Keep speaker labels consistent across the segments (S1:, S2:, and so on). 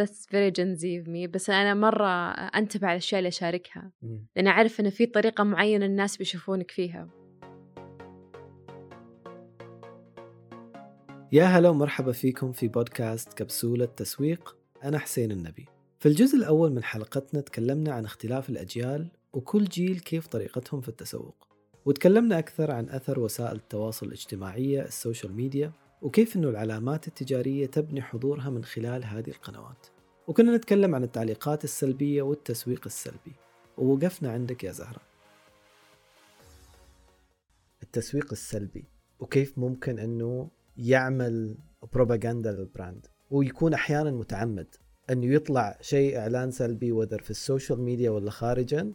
S1: that's very Gen Z of me بس أنا مرة أنتبه على الأشياء اللي أشاركها. لأن أعرف إن في طريقة معينة الناس بيشوفونك فيها.
S2: يا هلا ومرحبا فيكم في بودكاست كبسولة تسويق. أنا حسين النبي. في الجزء الأول من حلقتنا تكلمنا عن اختلاف الأجيال وكل جيل كيف طريقتهم في التسوق. وتكلمنا أكثر عن أثر وسائل التواصل الاجتماعية السوشيال ميديا وكيف أنه العلامات التجارية تبني حضورها من خلال هذه القنوات. وكنا نتكلم عن التعليقات السلبية والتسويق السلبي. ووقفنا عندك يا زهرة. التسويق السلبي وكيف ممكن أنه يعمل بروباغندا لل brand ويكون أحيانا متعمد أنه يطلع شيء إعلان سلبي whether في السوشيال ميديا ولا خارجا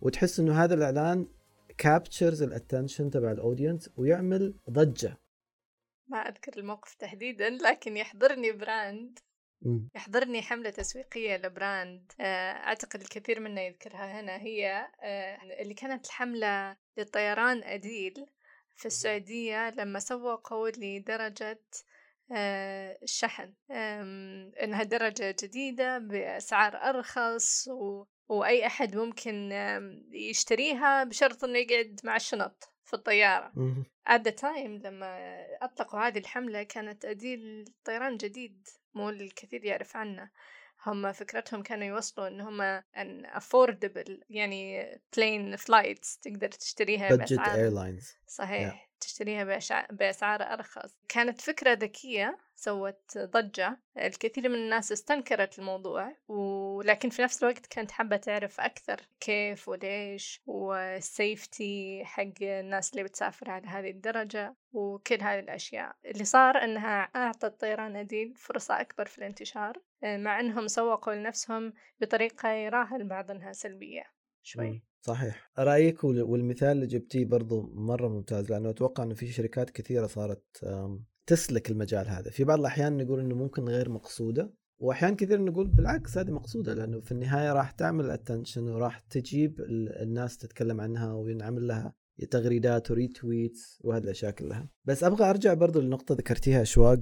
S2: وتحس أنه هذا الإعلان captures ال attention تبع ال audience ويعمل ضجة.
S3: ما أذكر الموقف تحديدا لكن يحضرني brand يحضرني حملة تسويقية ل brand آه، أعتقد الكثير منا يذكرها هنا هي آه، اللي كانت الحملة للطيران أديل في السعودية لما سوقوا لدرجة آه، الشحن إنها درجة جديدة بأسعار أرخص وأي أحد ممكن يشتريها بشرط إنه يقعد مع الشنط في الطيارة. at the time لما أطلقوا هذه الحملة كانت أديل طيران جديد. مو الكثير يعرف عنه. هم فكرتهم كانوا يوصلوا إن هم ان affordable يعني plane flights تقدر تشتريها
S2: بأسعار
S3: صحيح yeah. تشتريها بأسعار أرخص. كانت فكرة ذكية سوت ضجة. الكثير من الناس استنكرت الموضوع ولكن في نفس الوقت كانت حابة تعرف أكثر كيف وليش والسيفتي حق الناس اللي بتسافر على هذه الدرجة وكل هذه الأشياء. اللي صار أنها أعطت طيران أديل فرصة أكبر في الانتشار مع أنهم سوقوا لنفسهم بطريقة يراها البعض أنها سلبية. شوي.
S2: صحيح. رأيك والمثال اللي جبتيه برضو مرة ممتاز لأنه أتوقع إنه في شركات كثيرة صارت تسلك المجال هذا. في بعض الأحيان نقول إنه ممكن غير مقصودة وأحيان كثير نقول بالعكس هذه مقصودة لأنه في النهاية راح تعمل attention وراح تجيب الناس تتكلم عنها وينعمل لها تغريدات و retweets وهذه الأشياء كلها. بس أبغى أرجع برضو لنقطة ذكرتيها أشواق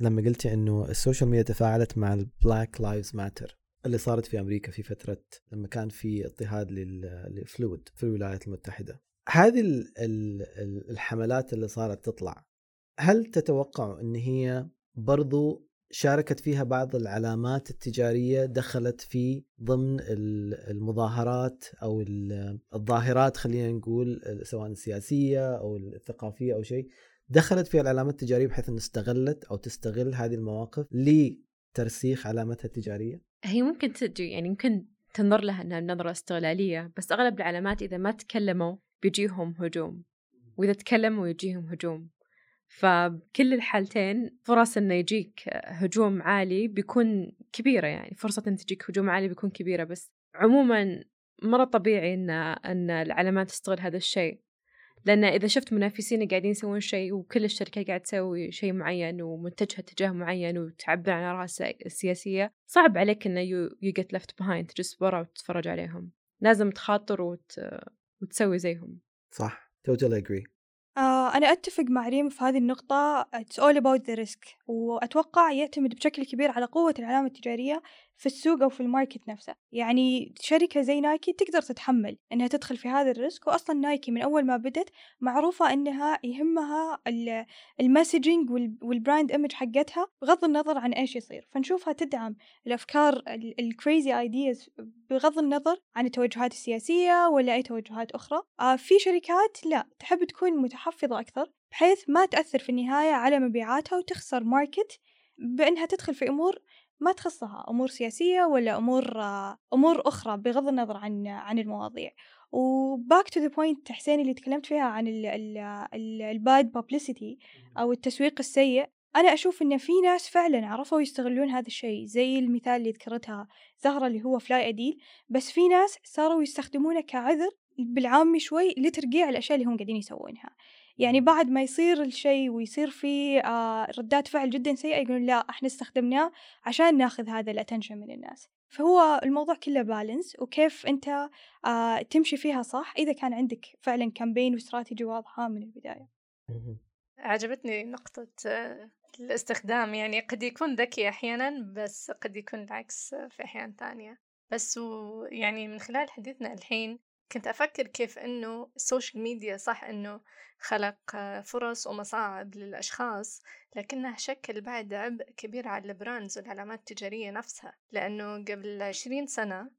S2: لما قلتي إنه السوشيال ميديا تفاعلت مع ال Black Lives Matter اللي صارت في أمريكا في فترة لما كان في اضطهاد للفلود في الولايات المتحدة. هذه الحملات اللي صارت تطلع هل تتوقع إن هي برضو شاركت فيها بعض العلامات التجارية دخلت في ضمن المظاهرات أو الظاهرات خلينا نقول سواء السياسية أو الثقافية أو شيء دخلت في العلامات التجارية بحيث إن استغلت أو تستغل هذه المواقف لترسيخ علامتها التجارية؟
S1: هي ممكن تجي يعني ممكن تنظر لها إنها نظرة استغلاليه بس أغلب العلامات إذا ما تكلموا بيجيهم هجوم. وإذا تكلموا يجيهم هجوم. فبكل الحالتين فرص إنه يجيك هجوم عالي بيكون كبيرة يعني فرصة إن تجيك هجوم عالي بيكون كبيرة بس عموما مرة طبيعي إن إن العلامات تستغل هذا الشيء. لأن إذا شفت منافسين قاعدين يسوون شيء وكل الشركات قاعد تسوي شيء معين ومتجهة اتجاه معين وتعبر عن آرائها السياسية صعب عليك إنه you get left behind تجلس برا وتتفرج عليهم. لازم تخاطر وت... وتسوي زيهم.
S2: صح. Totally agree.
S4: آه أنا أتفق مع ريم في هذه النقطة. It's all about the risk. وأتوقع يعتمد بشكل كبير على قوة العلامة التجارية في السوق أو في ال market نفسه. يعني شركة زي نايكي تقدر تتحمل أنها تدخل في هذا ال risk وأصلا نايكي من أول ما بدت معروفة أنها يهمها ال messaging وال brand image حقتها بغض النظر عن إيش يصير. فنشوفها تدعم الأفكار ال crazy ideas بغض النظر عن التوجهات السياسية ولا أي توجهات أخرى. آه في شركات لا تحب تكون متحفظة أكثر بحيث ما تأثر في النهاية على مبيعاتها وتخسر market بأنها تدخل في أمور ما تخصها أمور سياسية ولا أمور أمور أخرى بغض النظر عن عن المواضيع. و back to the point حسين اللي تكلمت فيها عن ال bad publicity أو التسويق السيء أنا أشوف إن في ناس فعلا عرفوا يستغلون هذا الشيء زي المثال اللي ذكرتها زهرة اللي هو فلاي أديل بس في ناس صاروا يستخدمونه كعذر بالعامي شوي لترقيع الأشياء اللي هم قاعدين يسوونها. يعني بعد ما يصير الشيء ويصير في آه ردات فعل جدا سيئة يقولون لا إحنا استخدمناه عشان ناخذ هذا ال attention من الناس. فهو الموضوع كله balance وكيف أنت آه تمشي فيها صح إذا كان عندك فعلا campaign و strategy واضحة من البداية.
S3: عجبتني نقطة الاستخدام. يعني قد يكون ذكي أحيانا بس قد يكون العكس في أحيان ثانية. بس يعني من خلال حديثنا الحين كنت أفكر كيف إنه السوشيال ميديا صح إنه خلق فرص ومصاعب للأشخاص لكنه شكل بعد عبء كبير على ال brands والعلامات التجارية نفسها. لأنه قبل عشرين سنة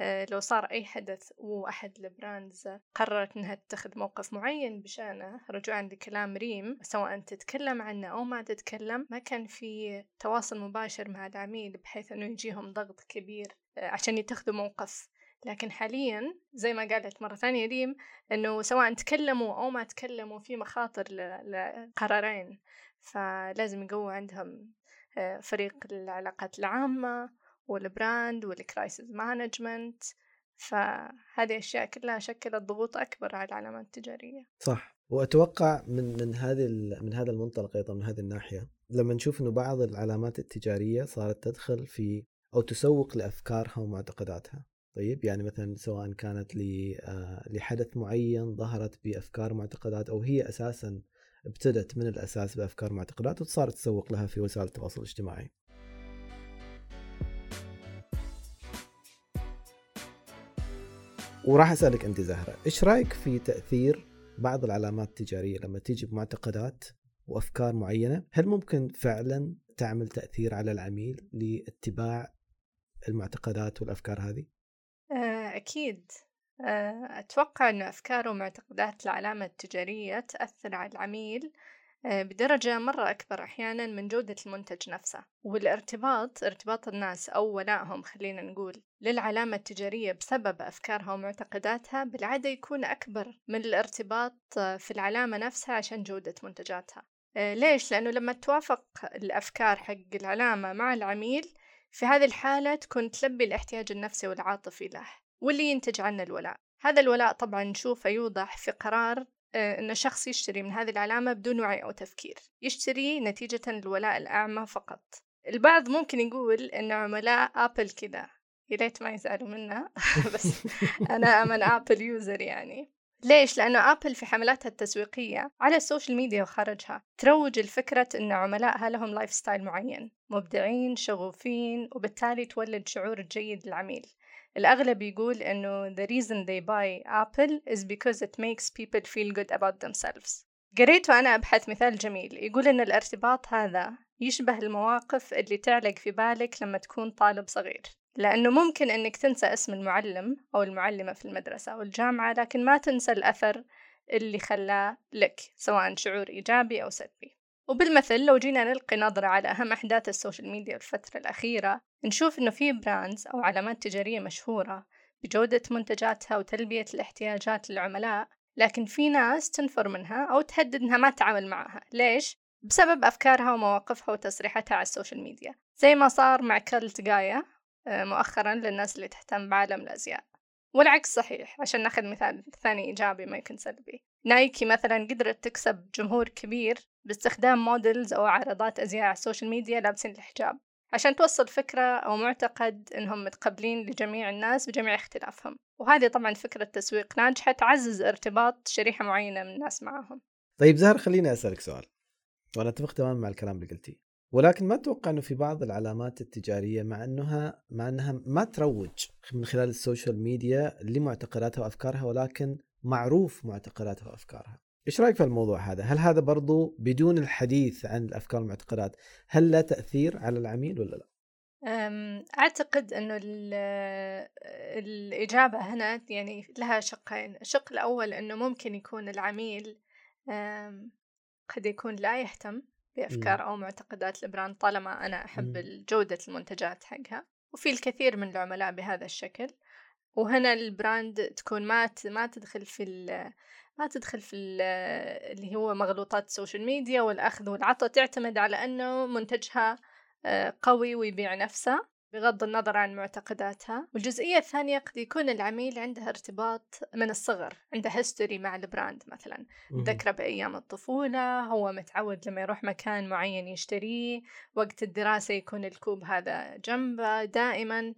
S3: آه، لو صار أي حدث وأحد البراندز قررت إنها تتخذ موقف معين بشأنه رجوعا لكلام ريم سواء تتكلم عنه أو ما تتكلم ما كان في تواصل مباشر مع العميل بحيث إنه يجيهم ضغط كبير آه، عشان يتخذوا موقف لكن حاليا زي ما قالت مرة ثانية ريم إنه سواء تكلموا أو ما تكلموا في مخاطر لقرارين فلازم يقووا عندهم آه، فريق العلاقات العامة وال brand وال crisis management فهذه أشياء كلها شكلت ضغوط أكبر على العلامات التجارية.
S2: صح. وأتوقع من من هذه من هذا المنطلق أيضا من هذه الناحية لما نشوف إنه بعض العلامات التجارية صارت تدخل في أو تسوق لأفكارها ومعتقداتها. طيب يعني مثلا سواء كانت آه، لحدث معين ظهرت بأفكار معتقدات أو هي أساسا ابتدت من الأساس بأفكار معتقدات وصارت تسوق لها في وسائل التواصل الاجتماعي. وراح أسألك أنت زهرة، إيش رأيك في تأثير بعض العلامات التجارية لما تيجي بمعتقدات وأفكار معينة، هل ممكن فعلا تعمل تأثير على العميل لاتباع المعتقدات والأفكار هذه؟
S3: أكيد. آه، أتوقع أن أفكار ومعتقدات العلامة التجارية تأثر على العميل آه، بدرجة مرة أكبر أحيانا من جودة المنتج نفسه. والارتباط ارتباط الناس أو ولائهم خلينا نقول للعلامة التجارية بسبب أفكارها ومعتقداتها بالعادة يكون أكبر من الارتباط في العلامة نفسها عشان جودة منتجاتها. آه، ليش؟ لأنه لما توافق الأفكار حق العلامة مع العميل في هذه الحالة تكون تلبي الاحتياج النفسي والعاطفي له واللي ينتج عنه الولاء. هذا الولاء طبعا نشوفه يوضح في قرار آه، أن شخص يشتري من هذه العلامة بدون وعي أو تفكير. يشتري نتيجة الولاء الأعمى فقط. البعض ممكن يقول أن عملاء أبل كذا. يا ريت ما يزعلوا منا بس أنا I'm an أبل user يعني. ليش؟ لأنه أبل في حملاتها التسويقية على السوشيال ميديا وخارجها تروج الفكرة أن عملائها لهم lifestyle معين مبدعين شغوفين وبالتالي تولد شعور جيد للعميل. الأغلب يقول إنه the reason they buy Apple is because it makes people feel good about themselves. قريت وأنا أبحث مثال جميل. يقول إن الارتباط هذا يشبه المواقف اللي تعلق في بالك لما تكون طالب صغير. لأنه ممكن إنك تنسى اسم المعلم أو المعلمة في المدرسة أو الجامعة لكن ما تنسى الأثر اللي خلاه لك سواء شعور إيجابي أو سلبي. وبالمثل لو جينا نلقي نظرة على أهم أحداث ال social media الفترة الأخيرة نشوف إنه في brands أو علامات تجارية مشهورة بجودة منتجاتها وتلبية الاحتياجات للعملاء لكن في ناس تنفر منها أو تهدد إنها ما تتعامل معها. ليش؟ بسبب أفكارها ومواقفها وتصريحاتها على ال social media. زي ما صار مع كارلت جايا آه، مؤخرا للناس اللي تهتم بعالم الأزياء. والعكس صحيح عشان ناخذ مثال ثاني إيجابي ما يكون سلبي. نايكي مثلا قدرت تكسب جمهور كبير باستخدام models أو عارضات أزياء على ال social media لابسين الحجاب عشان توصل فكرة أو معتقد إنهم متقبلين لجميع الناس بجميع اختلافهم. وهذه طبعا فكرة تسويق ناجحة تعزز ارتباط شريحة معينة من الناس معهم.
S2: طيب زهر خليني أسألك سؤال. وأنا أتفق تماما مع الكلام اللي قلتيه. ولكن ما أتوقع إنه في بعض العلامات التجارية مع إنها مع إنها ما تروج من خلال ال social media لمعتقداتها وأفكارها ولكن معروف معتقداتها وأفكارها. إيش رأيك في الموضوع هذا؟ هل هذا برضو بدون الحديث عن الأفكار والمعتقدات هل له تأثير على العميل ولا لا؟
S3: أعتقد أنه الإجابة هنا يعني لها شقين الشق الأول أنه ممكن يكون العميل قد يكون لا يهتم بأفكار أو معتقدات ال brand طالما أنا أحب جودة المنتجات حقها. وفي الكثير من العملاء بهذا الشكل. وهنا ال brand تكون ما ما تدخل في ما تدخل في اللي هو مغلوطات ال social media والأخذ والعطاء تعتمد على أنه منتجها آه، قوي ويبيع نفسه. بغض النظر عن معتقداتها. والجزئية الثانية قد يكون العميل عنده ارتباط من الصغر عنده history مع ال brand مثلا. ذكره بأيام الطفولة هو متعود لما يروح مكان معين يشتريه وقت الدراسة يكون الكوب هذا جنبه دائما.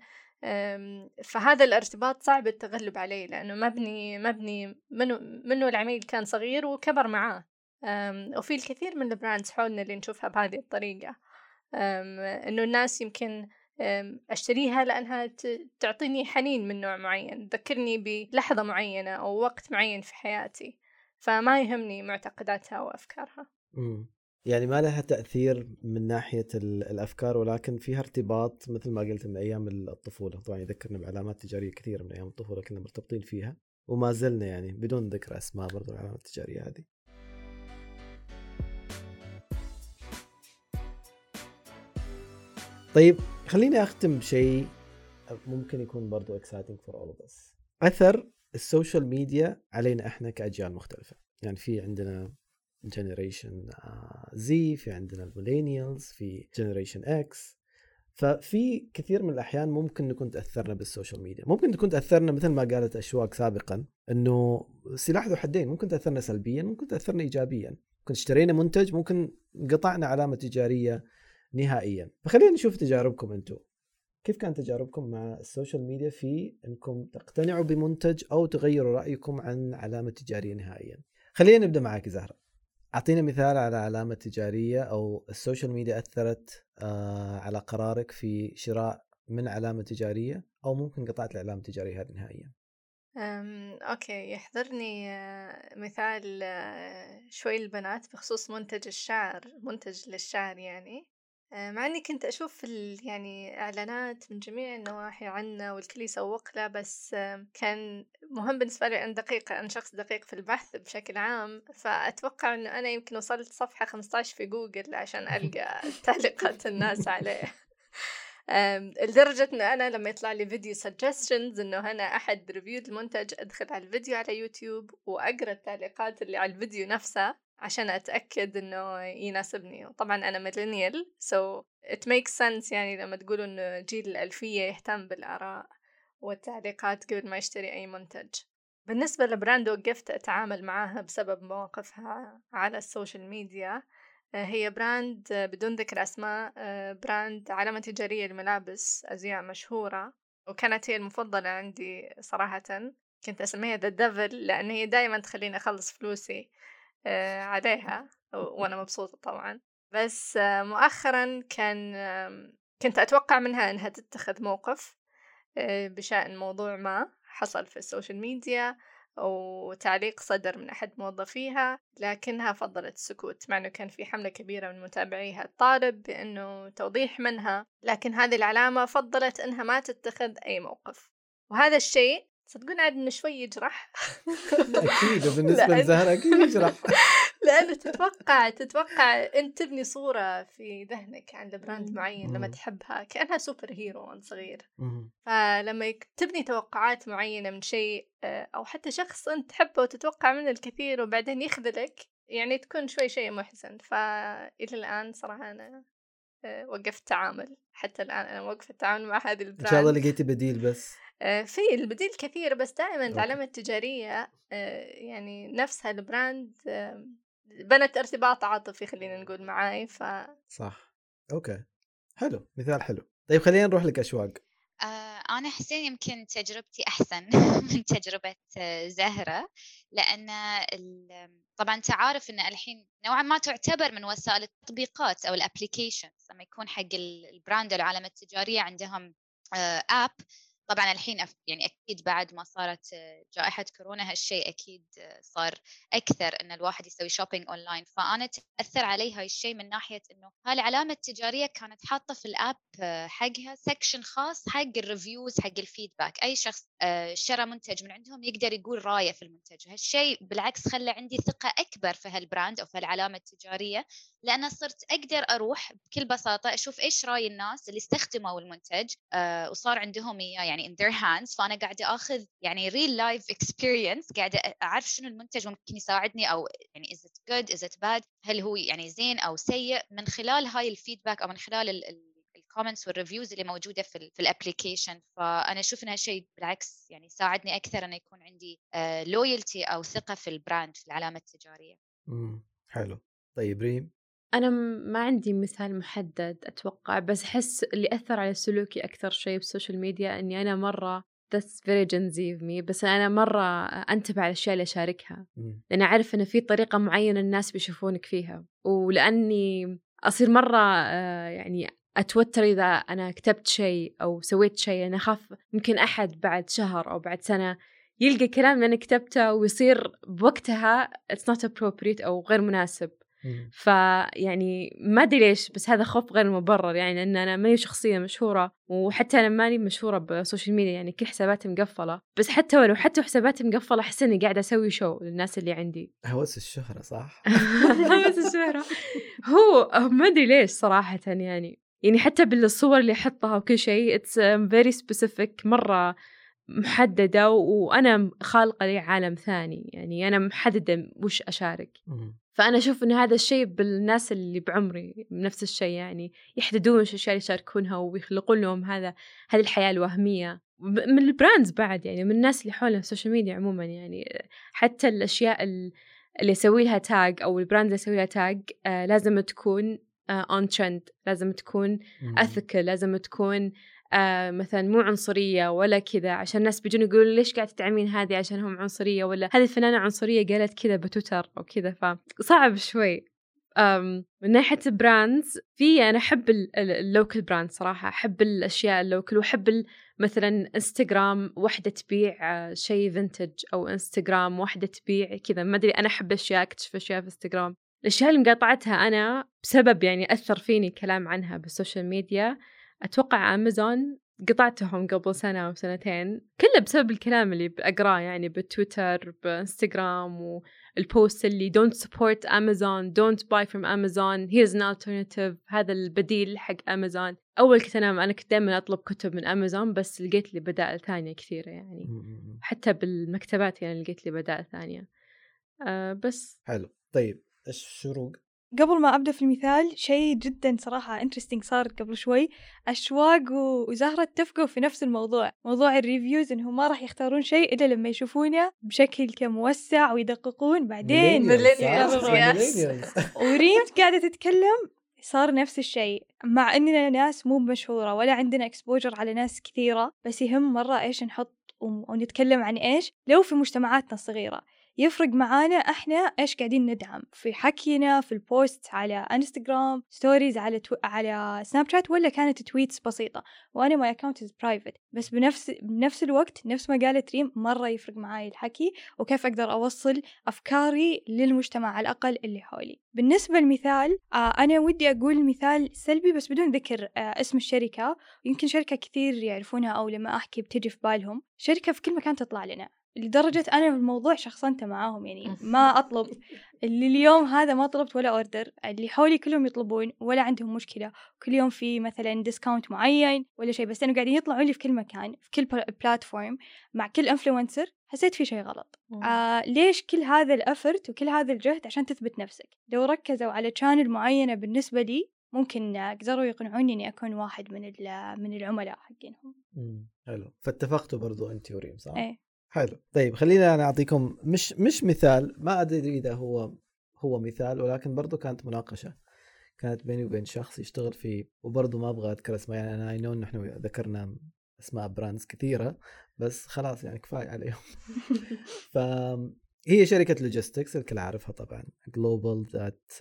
S3: فهذا الارتباط صعب التغلب عليه لأنه مبني مبني منه, منه العميل كان صغير وكبر معاه. وفي الكثير من البراندز حولنا اللي نشوفها بهذه الطريقة. إنه الناس يمكن أشتريها لأنها تعطيني حنين من نوع معين تذكرني بلحظة معينة أو وقت معين في حياتي. فما يهمني معتقداتها وأفكارها
S2: مم. يعني ما لها تأثير من ناحية الأفكار ولكن فيها ارتباط مثل ما قلت من أيام الطفولة. طبعا يذكرنا بعلامات تجارية كثيرة من أيام الطفولة كنا مرتبطين فيها وما زلنا يعني بدون ذكر أسماء برضو العلامات التجارية هذه. طيب خليني أختم بشيء ممكن يكون برضو for all of us. أثر ال social media علينا إحنا كأجيال مختلفة. يعني في عندنا generation Z في عندنا ال millennials في generation X ففي كثير من الأحيان ممكن نكون تأثرنا بال social media. ممكن تكون تأثرنا مثل ما قالت أشواق سابقا إنه سلاح ذو حدين. ممكن تأثرنا سلبيا ممكن تأثرنا ايجابيا. ممكن اشترينا منتج ممكن قطعنا علامة تجارية. نهائيا. فخلينا نشوف تجاربكم أنتم كيف كانت تجاربكم مع ال social media في أنكم تقتنعوا بمنتج أو تغيروا رأيكم عن علامة تجارية نهائيا؟ خلينا نبدأ معك زهرة. اعطينا مثال على علامة تجارية أو ال social media أثرت آه، على قرارك في شراء من علامة تجارية أو ممكن قطعت العلامه التجاريه هذه نهائيا؟
S3: أم، okay يحضرني آه، مثال آه، شوي لبنات بخصوص منتج الشعر منتج للشعر يعني. مع إني كنت أشوف ال يعني إعلانات من جميع النواحي عنه والكل يسوق له بس كان مهم بالنسبة لي أن دقيق أنا شخص دقيق في البحث بشكل عام. فأتوقع إنه أنا يمكن وصلت صفحة 15 في جوجل عشان ألقى تعليقات الناس عليه. لدرجة إنه أنا لما يطلع لي فيديو suggestions إنه أنا أحد review المنتج أدخل على الفيديو على يوتيوب وأقرأ التعليقات اللي على الفيديو نفسه. عشان أتأكد إنه يناسبني. وطبعا أنا millennial so it makes sense يعني لما تقولوا إنه جيل الألفية يهتم بالآراء والتعليقات قبل ما يشتري أي منتج. بالنسبة ل brand وقفت أتعامل معاها بسبب مواقفها على ال social media. هي brand بدون ذكر أسماء brand علامة تجارية لملابس أزياء مشهورة. وكانت هي المفضلة عندي صراحة. كنت أسميها the devil لأن هي دايما تخليني أخلص فلوسي. آه، عليها وأنا مبسوطة طبعا. بس آه، مؤخرا كان كنت أتوقع منها أنها تتخذ موقف آه، بشأن موضوع ما حصل في ال social media وتعليق صدر من أحد موظفيها لكنها فضلت السكوت مع أنه كان في حملة كبيرة من متابعيها تطالب بأنه توضيح منها لكن هذه العلامة فضلت أنها ما تتخذ أي موقف. وهذا الشيء تصدقون عاد إنه شوي يجرح.
S2: أكيد بالنسبة لزهرة أكيد يجرح.
S3: لأنه تتوقع تتوقع انت تبني صورة في ذهنك عن brand معين لما تحبها كأنها superhero وانت صغير. فلما تبني توقعات معينة من شيء آه، أو حتى شخص أنت تحبه وتتوقع منه الكثير وبعدين يخذلك يعني تكون شوي شيء محزن. فإلى الآن صراحة أنا آه، وقفت تعامل. حتى الآن أنا موقفة التعامل مع هذه ال brand.
S2: إن شاء الله لقيتي بديل بس.
S3: في البديل كثير بس دائما العلامة التجارية آه، يعني نفسها ال brand بنت ارتباط عاطفي خلينا نقول معاي ف
S2: صح. أوكي. حلو مثال حلو. طيب خلينا نروح لك اشواق
S5: آه أنا حسين يمكن تجربتي أحسن من تجربة زهرة لأن طبعا تعارف أن الحين نوعا ما تعتبر من وسائل التطبيقات أو ال applications لما يكون حق ال brand العلامة التجارية عندهم app طبعا الحين يعني أكيد بعد ما صارت جائحة كورونا هالشيء أكيد صار أكثر إن الواحد يسوي shopping online فأنا تأثر علي هاي الشيء من ناحية إنه هالعلامه التجارية كانت حاطة في ال app حقها section خاص حق ال reviews حق ال feedback أي شخص آه، شرى منتج من عندهم يقدر يقول رأيه في المنتج. وهالشيء بالعكس خلى عندي ثقة أكبر في هال brand أو في العلامة التجارية لأن صرت أقدر أروح بكل بساطة أشوف إيش رأي الناس اللي استخدموا المنتج آه، وصار عندهم إياه. يعني in their hands. فأنا قاعدة أخذ يعني real life experience قاعدة أعرف شنو المنتج ممكن يساعدني أو يعني is it good is it bad هل هو يعني زين أو سيء. من خلال هاي ال feedback أو من خلال ال ال comments وال reviews اللي موجودة في في ال application فأنا أشوف إنها شيء بالعكس يعني ساعدني أكثر إنه يكون عندي loyalty أو ثقة في ال brand في العلامة التجارية.
S2: امم حلو. طيب ريم؟
S1: أنا ما عندي مثال محدد أتوقع بس أحس اللي أثر على سلوكي أكثر شيء بال social media إني أنا مرة that's very Gen Z of me بس أنا مرة أنتبه على الأشياء اللي أشاركها. لأن أعرف إن في طريقة معينة الناس بيشوفونك فيها. ولأني أصير مرة آه، يعني أتوتر إذا أنا كتبت شيء أو سويت شيء. أنا أخاف يمكن أحد بعد شهر أو بعد سنة يلقى كلام اللي أنا كتبته ويصير بوقتها it's not appropriate أو غير مناسب. فيعني ما أدري ليش بس هذا خوف غير مبرر يعني لأن أنا ماني شخصية مشهورة وحتى أنا ماني مشهورة بال social media يعني كل حساباتي مقفلة. بس حتى ولو حتى حساباتي مقفلة أحس إني قاعدة أسوي show للناس اللي عندي.
S2: هوس الشهرة صح؟
S1: هوس الشهرة. هو ما أدري ليش صراحة يعني يعني حتى بالصور اللي أحطها وكل شيء it's very specific مرة محددة وأنا خالقة لي عالم ثاني. يعني أنا محددة وش أشارك. فأنا أشوف إن هذا الشيء بالناس اللي بعمري نفس الشيء يعني يحددون وش الأشياء اللي يشاركونها ويخلقون لهم هذا هذه الحياة الوهمية. من ال brands بعد يعني من الناس اللي حولنا ال social media عموما يعني حتى الأشياء اللي يسوي لها tag أو ال brand اللي يسوي لها tag آه لازم تكون on uh, trend لازم تكون ethical لازم تكون آه مثلا مو عنصرية ولا كذا عشان الناس بيجون يقولون ليش قاعد تدعمين هذه عشان هم عنصرية ولا؟ هذه الفنانة عنصرية قالت كذا بتويتر أو كذا فصعب شوي. من ناحية ال brands في أنا أحب ال local brand صراحة أحب الأشياء ال local وأحب مثلا إنستغرام وحده تبيع آه، شيء vintage أو إنستغرام وحده تبيع كذا. ما أدري أنا أحب أشياء أكتشف أشياء في إنستغرام. الأشياء اللي مقاطعتها أنا بسبب يعني أثر فيني كلام عنها بال social media أتوقع أمازون قطعتهم قبل سنة أو سنتين كله بسبب الكلام اللي أقراه يعني بتويتر بإنستغرام وال post اللي don't support Amazon don't buy from Amazon here's an alternative هذا البديل حق أمازون أول كنت أنا أنا كنت دائما أطلب كتب من أمازون بس لقيت لي بدائل ثانية كثيرة يعني. حتى بالمكتبات يعني لقيت لي بدائل ثانية. أه بس.
S2: حلو. طيب إيش شروق
S4: قبل ما أبدأ في المثال شيء جدا صراحة interesting صار قبل شوي. أشواق وزهرة اتفقوا في نفس الموضوع. موضوع ال reviews إنهم ما راح يختارون شيء إلا لما يشوفونه بشكل كموسع ويدققون. بعدين وريم قاعدة تتكلم صار نفس الشيء. مع إننا ناس مو مشهورة ولا عندنا exposure على ناس كثيرة بس يهم مرة إيش نحط ونتكلم عن إيش. لو في مجتمعاتنا الصغيره يفرق معانا إحنا إيش قاعدين ندعم في حكينا في ال post على انستغرام stories على تو... على سناب شات ولا كانت tweets بسيطة؟ وأنا my account is private بس بنفس بنفس الوقت نفس ما قالت ريم مرة يفرق معاي الحكي وكيف أقدر أوصل أفكاري للمجتمع على الأقل اللي حولي. بالنسبة للمثال آه أنا ودي أقول مثال سلبي بس بدون ذكر آه اسم الشركة. يمكن شركة كثير يعرفونها أو لما أحكي بتجي في بالهم. شركة في كل مكان تطلع لنا. لدرجة أنا في الموضوع شخصنت معاهم يعني ما أطلب اللي اليوم هذا ما طلبت ولا order اللي حولي كلهم يطلبون ولا عندهم مشكلة. كل يوم في مثلا discount معين ولا شيء بس أنه قاعدين يطلعوا لي في كل مكان في كل platform مع كل influencer حسيت في شيء غلط. آه ليش كل هذا ال effort وكل هذا الجهد عشان تثبت نفسك؟ لو ركزوا على channel معينة بالنسبة لي ممكن قدروا يقنعوني إني أكون واحد من من العملاء حقينهم.
S2: حلو. فاتفقتوا برضو أنت وريم صح؟
S4: إيه.
S2: حلو. طيب خلينا أنا أعطيكم مش مش مثال ما أدري إذا هو هو مثال ولكن برضو كانت مناقشة. كانت بيني وبين شخص يشتغل في وبرضه ما أبغى أذكر أسماء يعني أنا I know نحن ذكرنا أسماء brands كثيرة بس خلاص يعني كفاية عليهم. فهي شركة logistics الكل عارفها طبعا. global ذات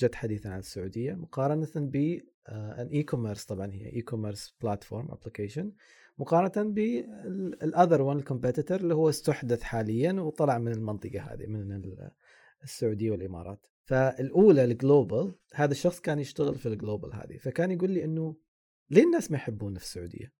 S2: جت حديثا عن السعودية مقارنة ب ان e-commerce طبعا هي e-commerce platform application مقارنة بال other one ال competitor اللي هو استحدث حاليا وطلع من المنطقة هذه من السعودية والإمارات فالأولى ال global هذا الشخص كان يشتغل في ال global هذه فكان يقول لي إنه ليه الناس ما يحبونا في السعودية؟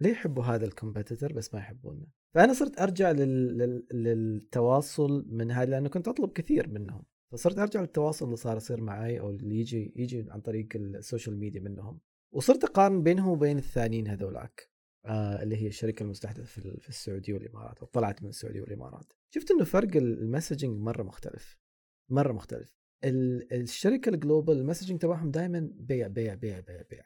S2: ليه يحبوا هذا ال competitor بس ما يحبونا؟ فأنا صرت أرجع لل... لل... للتواصل من هذه لأنه كنت أطلب كثير منهم فصرت أرجع للتواصل اللي صار يصير معي أو اللي يجي يجي عن طريق ال social media منهم وصرت أقارن بينهم وبين الثانيين هذولاك آه اللي هي الشركة المستحدثه في, السعودية والإمارات أو طلعت من السعودية والإمارات. شفت إنه فرق ال messaging مرة مختلف مرة مختلف. الشركة ال global ال messaging تبعهم دائما بيع بيع بيع بيع بيع.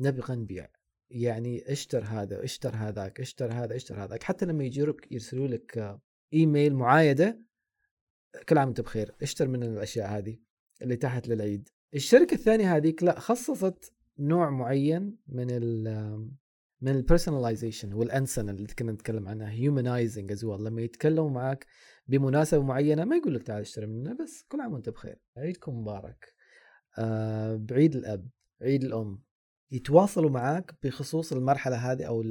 S2: نبغى نبيع. يعني اشتر هذا اشتر هذاك اشتر هذا اشتر هذاك. حتى لما يجيرك يرسلوا لك إيميل معايدة كل عام وأنت بخير. اشتر من الأشياء هذه اللي تحت للعيد. الشركة الثانية هذيك لا خصصت نوع معين من من ال personalization والأنسنة اللي كنا نتكلم عنها humanizing us لما يتكلموا معك بمناسبة معينة ما يقول لك تعال اشتري مننا بس كل عام وأنت بخير. عيدكم مبارك. آه بعيد الأب عيد الأم. يتواصلوا معك بخصوص المرحلة هذه أو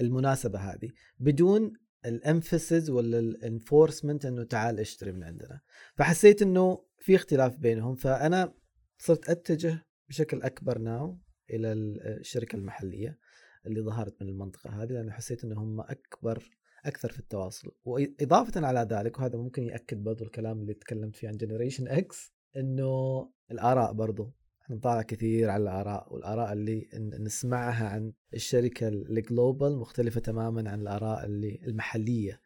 S2: المناسبة هذه بدون ال emphasis ولا ال enforcement إنه تعال اشتري من عندنا. فحسيت إنه في اختلاف بينهم فأنا صرت أتجه بشكل أكبر now إلى الشركة المحلية. اللي ظهرت من المنطقة هذه لأنه حسيت انهم أكبر أكثر في التواصل. واضافه على ذلك وهذا ممكن يأكد برضو الكلام اللي تكلمت فيه عن Generation X إنه الآراء برضو نطالع كثير على الآراء والآراء اللي نسمعها عن الشركة ال global مختلفة تماما عن الآراء اللي المحلية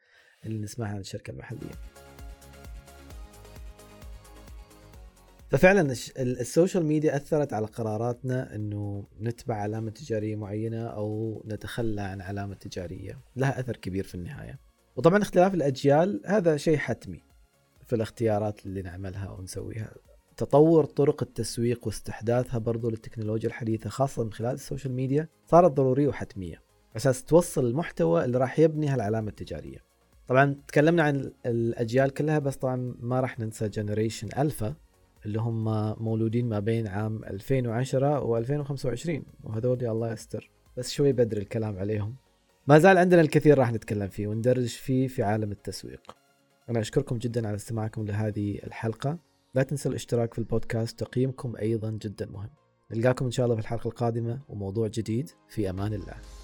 S2: اللي نسمعها عن الشركة المحلية. ففعلا ال social media أثرت على قراراتنا إنه نتبع علامة تجارية معينة أو نتخلى عن علامة تجارية. لها أثر كبير في النهاية. وطبعا اختلاف الأجيال هذا شيء حتمي في الاختيارات اللي نعملها ونسويها تطور طرق التسويق واستحداثها برضو للتكنولوجيا الحديثة خاصة من خلال ال social media صارت ضرورية وحتمية. أساس توصل المحتوى اللي راح يبني هالعلامة التجارية. طبعا تكلمنا عن الأجيال كلها بس طبعا ما راح ننسى Generation Alpha اللي هم مولودين ما بين عام 2010 و 2025 وهذول الله يستر. بس شوي بدري الكلام عليهم. ما زال عندنا الكثير راح نتكلم فيه وندرج فيه في عالم التسويق. أنا أشكركم جدا على استماعكم لهذه الحلقة. لا تنسوا الاشتراك في البودكاست تقييمكم أيضا جدا مهم. نلقاكم إن شاء الله في الحلقة القادمة وموضوع جديد. في أمان الله.